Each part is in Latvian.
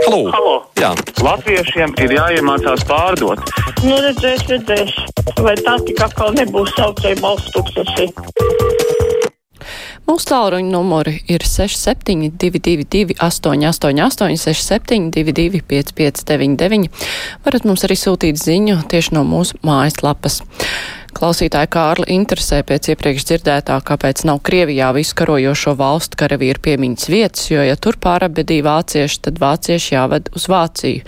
Halo! Halo. Jā, Latviešiem ir jāiemācās pārdot. Nu, redzēs, redzēs. Vai tā tik atkal nebūs saucēja balsts tūkstoši? Mūsu tālruņa numuri ir 6722, 888, 672, 559, varat mums arī sūtīt ziņu tieši no mūsu mājaslapas. Klausītāja Kārli interesē pēc iepriekš dzirdētā, kāpēc nav Krievijā visu karojošo valstu karavīru piemiņas vietas, jo, ja tur pārabedīja vācieši, tad vācieši jāved uz Vāciju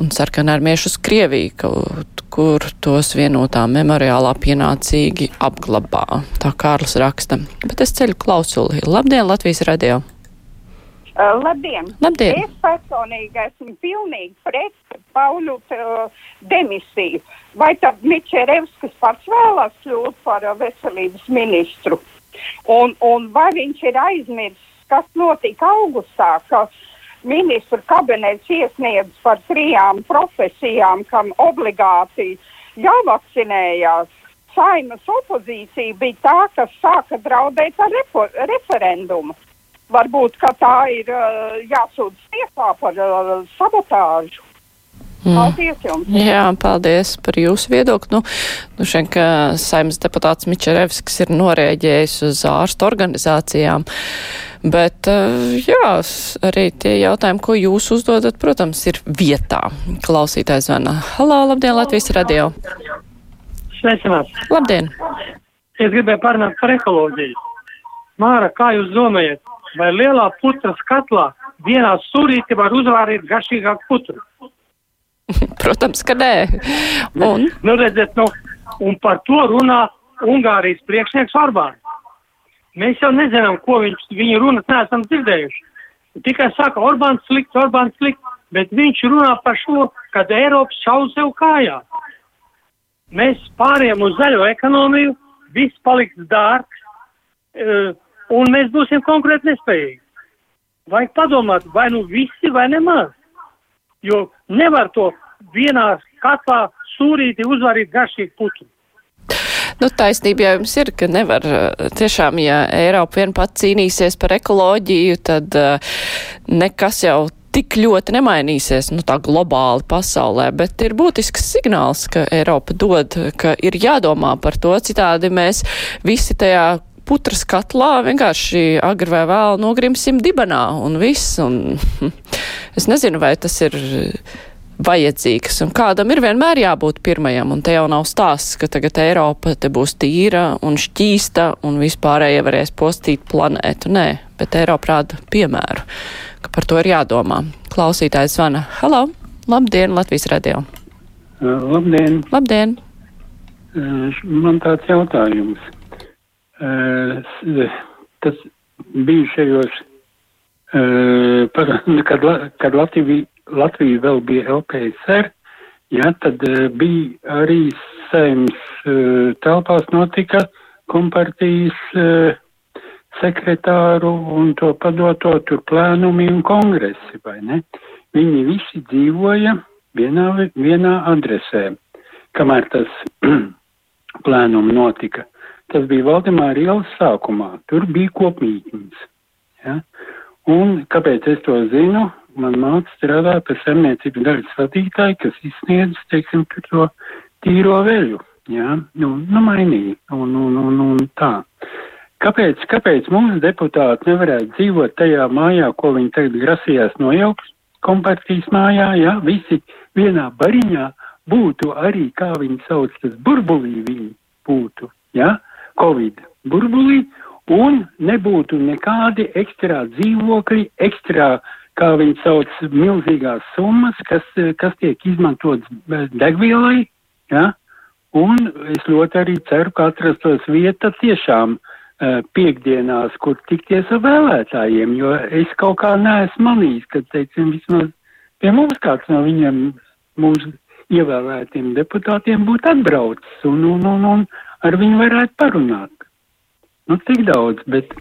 un sarkanarmiešu uz Krieviju, kaut kur tos vienotā memoriālā pienācīgi apglabā. Tā Kārlis raksta. Bet es ceļu klausuli. Labdien, Latvijas radio! Uh, labdien! Labdien! Es personīgi esmu pilnīgi pret Paulu uh, demisiju. Vai tad Mičerevskis pats vēlās kļūt par uh, veselības ministru? Un, un vai viņš ir aizmirsis, kas notika augustā, ka ministru kabinets iesniedz par trijām profesijām, kam obligāti jāvakcinējās? Saimas opozīcija bija tā, kas sāka draudēt ar repo, referendumu. Varbūt, ka tā ir uh, jāsūdz tiesā par uh, sabotāžu. Paldies jums! Jā, paldies par jūsu viedokli. Nu, nu šeit, ka saimnes deputāts Mičerevskis ir norēģējis uz ārstu organizācijām. Bet, uh, jā, arī tie jautājumi, ko jūs uzdodat, protams, ir vietā. Klausītājs zvana. Halo, labdien, Latvijas radio! Sveicināt! Labdien! Es gribēju parunāt par ekoloģiju. Māra, kā jūs domājat, vai lielā putras katlā vienā stūrītī var uzvārīt garšīgāku putru? Protams, ka nē. Un? Nu, redziet, nu, un par to runā Ungārijas priekšnieks Orbāns. Mēs jau nezinām, ko viņš, viņa runas neesam dzirdējuši. Tikai saka, Orbāns slikts, Orbāns slikts, bet viņš runā par šo, kad Eiropas šauj sev kājā. Mēs pāriem uz zaļo ekonomiju, viss paliks dārgs, uh, un mēs būsim konkrēti nespējīgi. Vajag padomāt, vai nu visi, vai nemaz. Jo nevar to vienā katlā sūrīti uzvarīt garšīgu putu. Nu, taisnība jau jums ir, ka nevar tiešām, ja Eiropa vien pat cīnīsies par ekoloģiju, tad uh, nekas jau tik ļoti nemainīsies, nu tā globāli pasaulē, bet ir būtisks signāls, ka Eiropa dod, ka ir jādomā par to, citādi mēs visi tajā putras katlā vienkārši agri vai vēl nogrimsim dibenā un viss. Un, es nezinu, vai tas ir vajadzīgs, un kādam ir vienmēr jābūt pirmajam, un te jau nav stāsts, ka tagad Eiropa te būs tīra un šķīsta, un vispārējie varēs postīt planētu. Nē, bet Eiropa rāda piemēru, ka par to ir jādomā. Klausītājs zvana. Halo! Labdien, Latvijas radio! Labdien! Labdien! Man tāds jautājums. Tas bijušajos, kad, kad Latvija, Latvija vēl bija LPSR, ja, tad bija arī saimas telpās notika kompartijas sekretāru un to padoto tur plēnumi un kongresi, vai ne? Viņi visi dzīvoja vienā, vienā adresē, kamēr tas plēnumi notika. Tas bija Valdemāra ielas sākumā. Tur bija kopmītnes. Ja? Un kāpēc es to zinu? Man māca strādā par saimniecības daļas vadītāju, kas izsniedz, teiksim, to tīro veļu. Ja? Nu, nu mainīja. Un, un, un, un tā. Kāpēc, kāpēc mums deputāti nevarētu dzīvot tajā mājā, ko viņi tagad grasījās nojaukt, kompartijas mājā, ja? Visi vienā bariņā būtu arī, kā viņi sauc, tas burbulī viņi būtu, ja? Covid burbulī, un nebūtu nekādi ekstrā dzīvokļi, ekstrā, kā viņi sauc, milzīgās summas, kas, kas tiek izmantotas degvielai, ja? un es ļoti arī ceru, ka atrastos vieta tiešām uh, piekdienās, kur tikties ar vēlētājiem, jo es kaut kā neesmu manījis, ka, teiksim, vismaz pie mums kāds no viņiem mūsu ievēlētiem deputātiem būtu atbraucis un, un, un, un ar viņu varētu parunāt. Nu, tik daudz, bet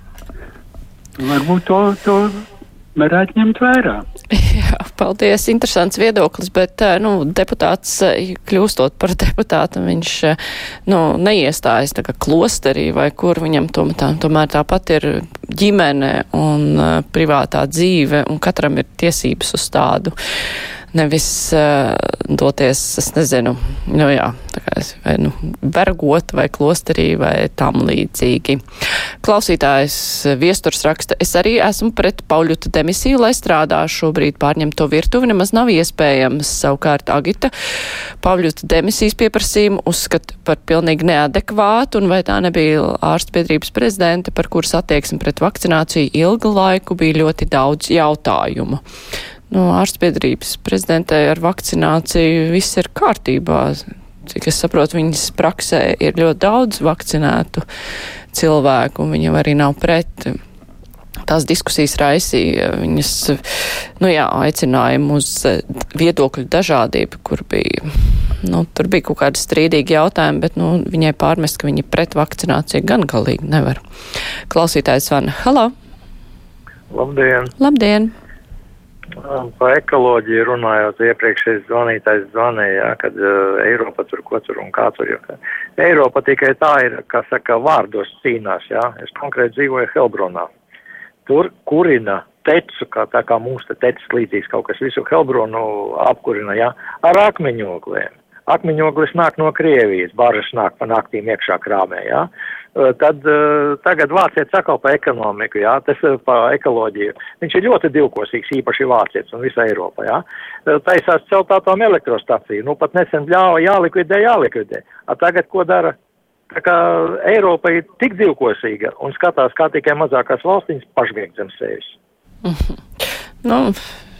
varbūt to, to varētu ņemt vērā. Jā, Paldies, interesants viedoklis, bet, nu, deputāts, kļūstot par deputātu, viņš, nu, neiestājas tā kā klosterī vai kur viņam tomēr, tomēr tāpat ir ģimene un privātā dzīve, un katram ir tiesības uz tādu nevis uh, doties, es nezinu, nu jā, tā kā es, vai nu vergot vai klosterī vai tam līdzīgi. Klausītājs viesturs raksta, es arī esmu pret Pauļuta demisiju, lai strādā šobrīd pārņemt to virtuvi, nemaz nav iespējams. Savukārt Agita Pauļuta demisijas pieprasījumu uzskata par pilnīgi neadekvātu, un vai tā nebija ārstbiedrības prezidente, par kuras attieksmi pret vakcināciju ilgu laiku bija ļoti daudz jautājumu no nu, ārstbiedrības prezidentē ar vakcināciju viss ir kārtībā. Cik es saprotu, viņas praksē ir ļoti daudz vakcinētu cilvēku, un viņam arī nav pret. Tās diskusijas raisīja viņas, nu jā, aicinājumu uz viedokļu dažādību, kur bija, nu, tur bija kaut kādi strīdīgi jautājumi, bet, nu, viņai pārmest, ka viņa pret vakcināciju gan galīgi nevar. Klausītājs Vana, halo! Labdien! Labdien! Par ekoloģiju runājot, iepriekšējais zvanītājs zvanīja, ja, kad uh, Eiropa tur ko tur un kā tur. Jo, Eiropa tikai tā ir, kā saka, vārdos cīnās, ja. Es konkrēti dzīvoju Helbronā. Tur kurina tecu, kā tā kā mums te tecis līdzīgs kaut kas visu Helbronu apkurina, ja, ar akmeņogliem. Akmeņoglis nāk no Krievijas, bažas nāk pa naktīm iekšā krāmē. Eh, tad tagad vācietis atkal pa ekonomiku, jā, tas pa ekoloģiju. Viņš ir ļoti divkosīgs, īpaši vācietis un visa Eiropa, jā. Taisās celt ātom elektrostaciju, nu pat nesen ļāva jālikvidē, jālikvidē. A tagad ko dara? Tā kā Eiropa ir tik divkosīga un skatās, kā tikai mazākās valstiņas pašviek zem sevis. Nu,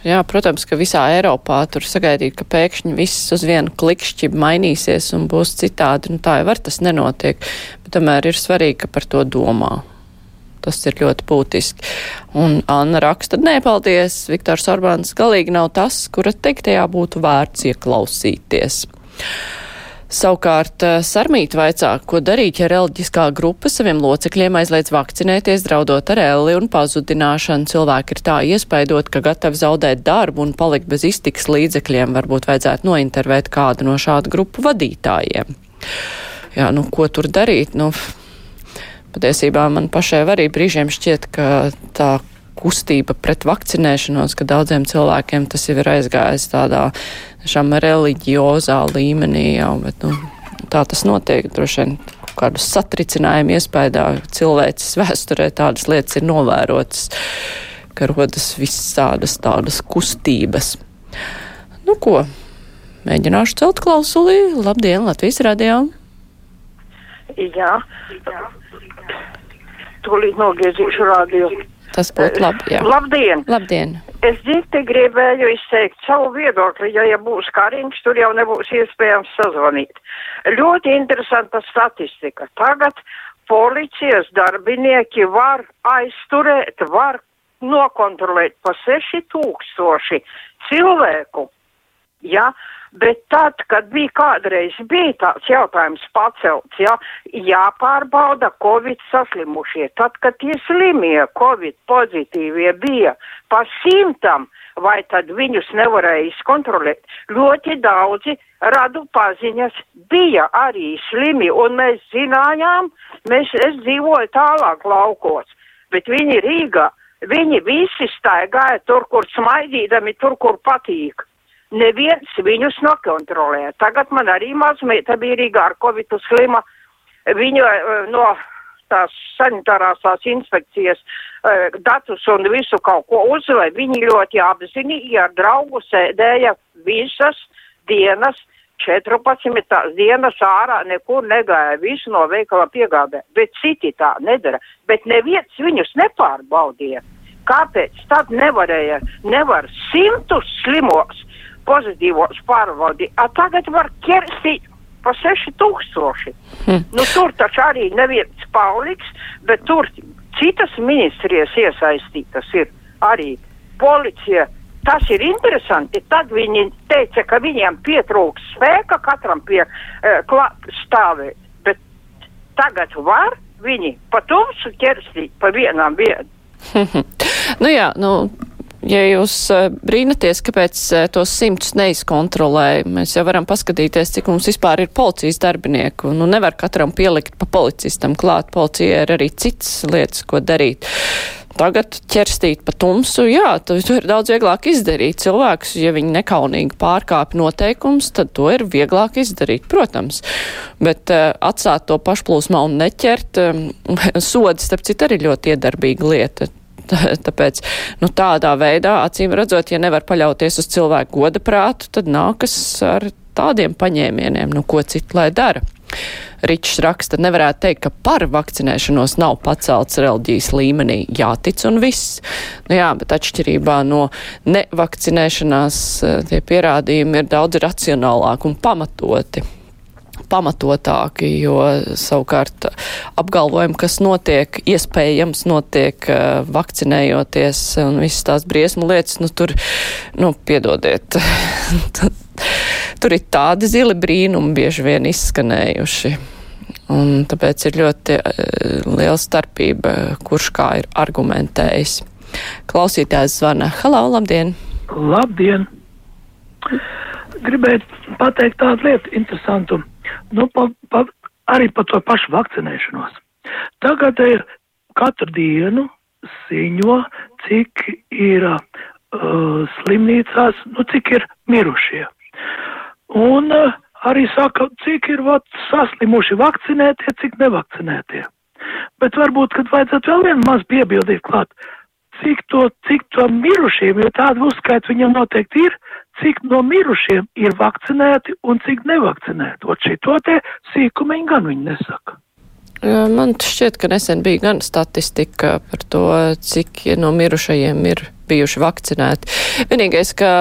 Jā, protams, ka visā Eiropā tur sagaidīt, ka pēkšņi viss uz vienu klikšķi mainīsies un būs citādi. Nu, tā jau var tas nenotiek, bet tomēr ir svarīgi, ka par to domā. Tas ir ļoti būtiski. Un Anna raksta, nē, paldies, Viktors Orbāns galīgi nav tas, kura teiktajā būtu vērts ieklausīties. Savukārt eh, Sarmīt vaicā, ko darīt, ja reliģiskā grupa saviem locekļiem aizliedz vakcinēties, draudot ar elli un pazudināšanu. Cilvēki ir tā iespaidot, ka gatavi zaudēt darbu un palikt bez iztiks līdzekļiem. Varbūt vajadzētu nointervēt kādu no šādu grupu vadītājiem. Jā, nu, ko tur darīt? Nu, patiesībā man pašai arī brīžiem šķiet, ka tā kustība pret vakcinēšanos, ka daudziem cilvēkiem tas jau ir aizgājis tādā šām reliģiozā līmenī jau, bet, nu, tā tas notiek droši vien kādu satricinājumu iespējā cilvēces vēsturē tādas lietas ir novērotas, ka rodas visādas tādas kustības. Nu ko, mēģināšu celt klausulī. Labdien, Latvijas radio! Jā, tūlīt nogriezīšu radio. Tas būtu labi, jā. Labdien! Labdien! Es dzirdi gribēju izteikt savu viedokli, jo, ja būs kariņš, tur jau nebūs iespējams sazvanīt. Ļoti interesanta statistika. Tagad policijas darbinieki var aizturēt, var nokontrolēt pa 6000 cilvēku. Ja? Bet tad, kad bija kādreiz bija tāds jautājums pacelts, ja, jāpārbauda Covid saslimušie, tad, kad tie slimie Covid pozitīvie bija pa simtam, vai tad viņus nevarēja izkontrolēt. Ļoti daudzi radu paziņas bija arī slimi, un mēs zinājām, mēs, es dzīvoju tālāk laukos, bet viņi Rīgā, viņi visi staigāja tur, kur smaidīdami, tur, kur patīk neviens viņus nokontrolē. Tagad man arī mazmeita bija Rīgā ar Covid slima. Viņa eh, no tās sanitārās tās inspekcijas uh, datus un visu kaut ko uzvēja. Viņi ļoti apzinīgi ar draugu sēdēja visas dienas, 14 dienas ārā, nekur negāja, visu no veikala piegādē. Bet citi tā nedara. Bet neviens viņus nepārbaudīja. Kāpēc tad nevarēja, nevar simtus slimos pozitīvos pārbaudi. A tagad var ķerstīt pa 6000. Hmm. Nu, tur taču arī neviens pauliks, bet tur citas ministrijas iesaistītas ir arī policija. Tas ir interesanti. Tad viņi teica, ka viņiem pietrūks spēka katram pie uh, stāvēt. Bet tagad var viņi pa tumsu ķerstīt pa vienām vietām. nu jā, nu ja jūs eh, brīnaties, kāpēc eh, tos simtus neizkontrolē, mēs jau varam paskatīties, cik mums vispār ir policijas darbinieku. Nu, nevar katram pielikt pa policistam klāt. Policijai ir arī citas lietas, ko darīt. Tagad ķerstīt pa tumsu, jā, to, ir daudz vieglāk izdarīt. Cilvēks, ja viņi nekaunīgi pārkāpj noteikums, tad to ir vieglāk izdarīt, protams. Bet uh, atstāt to pašplūsmā un neķert, um, sodi, starp citu, arī ļoti iedarbīga lieta. Tāpēc nu, tādā veidā, acīm redzot, ja nevar paļauties uz cilvēku goda prātu, tad nākas ar tādiem paņēmieniem, nu ko citu lai dara. Ričs raksta, nevarētu teikt, ka par vakcinēšanos nav pacelts reliģijas līmenī. Jātic un viss. Nu jā, bet atšķirībā no nevakcinēšanās eh, tie pierādījumi ir daudz racionālāki un pamatoti pamatotāki, jo savukārt apgalvojumi, kas notiek, iespējams notiek uh, vakcinējoties un visas tās briesmu lietas, nu tur, nu, piedodiet, tur ir tādi zili brīnumi bieži vien izskanējuši. Un tāpēc ir ļoti uh, liela starpība, kurš kā ir argumentējis. Klausītājs zvana. Halo, labdien! Labdien! Gribēju pateikt tādu lietu interesantu nu, pa, pa, arī par to pašu vakcinēšanos. Tagad ir katru dienu ziņo, cik ir uh, slimnīcās, nu, cik ir mirušie. Un uh, arī saka, cik ir vat, saslimuši vakcinētie, cik nevakcinētie. Bet varbūt, kad vajadzētu vēl vienu maz piebildīt klāt, cik to, cik to mirušiem, jo tādu uzskaitu viņam noteikti ir, cik no mirušiem ir vakcinēti un cik nevakcinēti. Ot šito te sīkumiņu gan viņi nesaka. Man šķiet, ka nesen bija gan statistika par to, cik no mirušajiem ir bijuši vakcinēti. Vienīgais, ka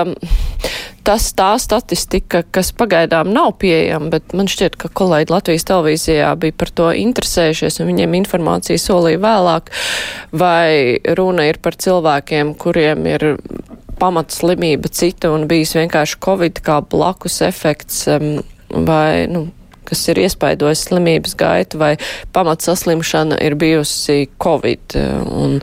tas tā statistika, kas pagaidām nav pieejama, bet man šķiet, ka kolēģi Latvijas televīzijā bija par to interesējušies un viņiem informāciju solīja vēlāk, vai runa ir par cilvēkiem, kuriem ir pamatslimība cita un bijis vienkārši covid kā blakus efekts um, vai, nu, kas ir iespaidojis slimības gaitu, vai pamatsaslimšana ir bijusi Covid un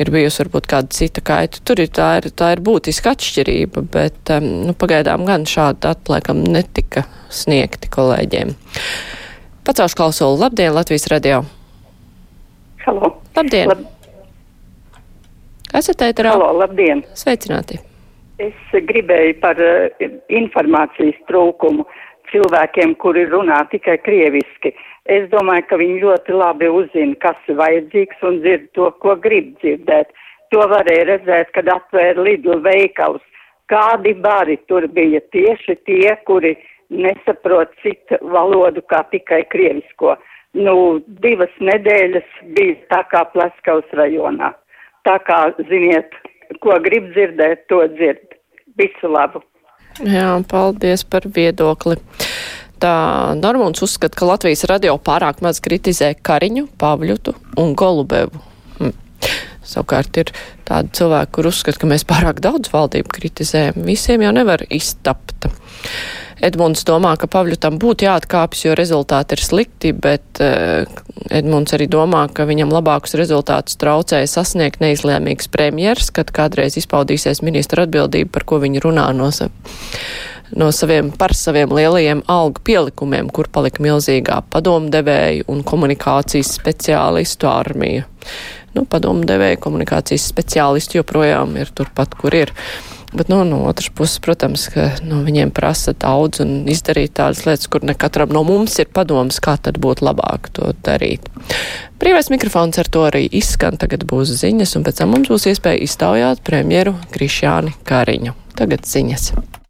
ir bijusi varbūt kāda cita gaita. Tur ir tā ir, tā ir būtiska atšķirība, bet um, nu, pagaidām gan šādi dati laikam netika sniegti kolēģiem. Pacaušu klausulu. Labdien, Latvijas radio! Halo! Labdien! Lab... Esat ēterā? Halo, labdien! Sveicināti! Es gribēju par uh, informācijas trūkumu. Cilvēkiem, kuri runā tikai krieviski. Es domāju, ka viņi ļoti labi uzzina, kas ir vajadzīgs un dzird to, ko grib dzirdēt. To varēja redzēt, kad atvēra Lidl veikals. Kādi bari tur bija tieši tie, kuri nesaprot citu valodu kā tikai krievisko. Nu, divas nedēļas bija tā kā Plaskaus rajonā. Tā kā, ziniet, ko grib dzirdēt, to dzird. Visu labu! Jā, paldies par viedokli. Tā Normons uzskata, ka Latvijas radio pārāk maz kritizē Kariņu, Pavļutu un Golubevu. Hm. Savukārt ir tādi cilvēki, kur uzskata, ka mēs pārāk daudz valdību kritizējam. Visiem jau nevar iztapt. Edmunds domā, ka Pavļutam būtu jāatkāpjas, jo rezultāti ir slikti, bet uh, Edmunds arī domā, ka viņam labākus rezultātus traucēja sasniegt neizlēmīgs premjers, kad kādreiz izpaudīsies ministra atbildība, par ko viņi runā no, sa no saviem, par saviem lielajiem algu pielikumiem, kur palika milzīgā padomdevēju un komunikācijas speciālistu armija. Nu, padomdevēju komunikācijas speciālisti joprojām ir turpat, kur ir. Bet nu, no otras puses, protams, ka nu, viņiem prasa daudz un izdarīt tādas lietas, kur ne katram no mums ir padoms, kā tad būtu labāk to darīt. Brīvais mikrofons ar to arī izskan. Tagad būs ziņas, un pēc tam mums būs iespēja iztaujāt premjeru Krišjāni Kariņu. Tagad ziņas.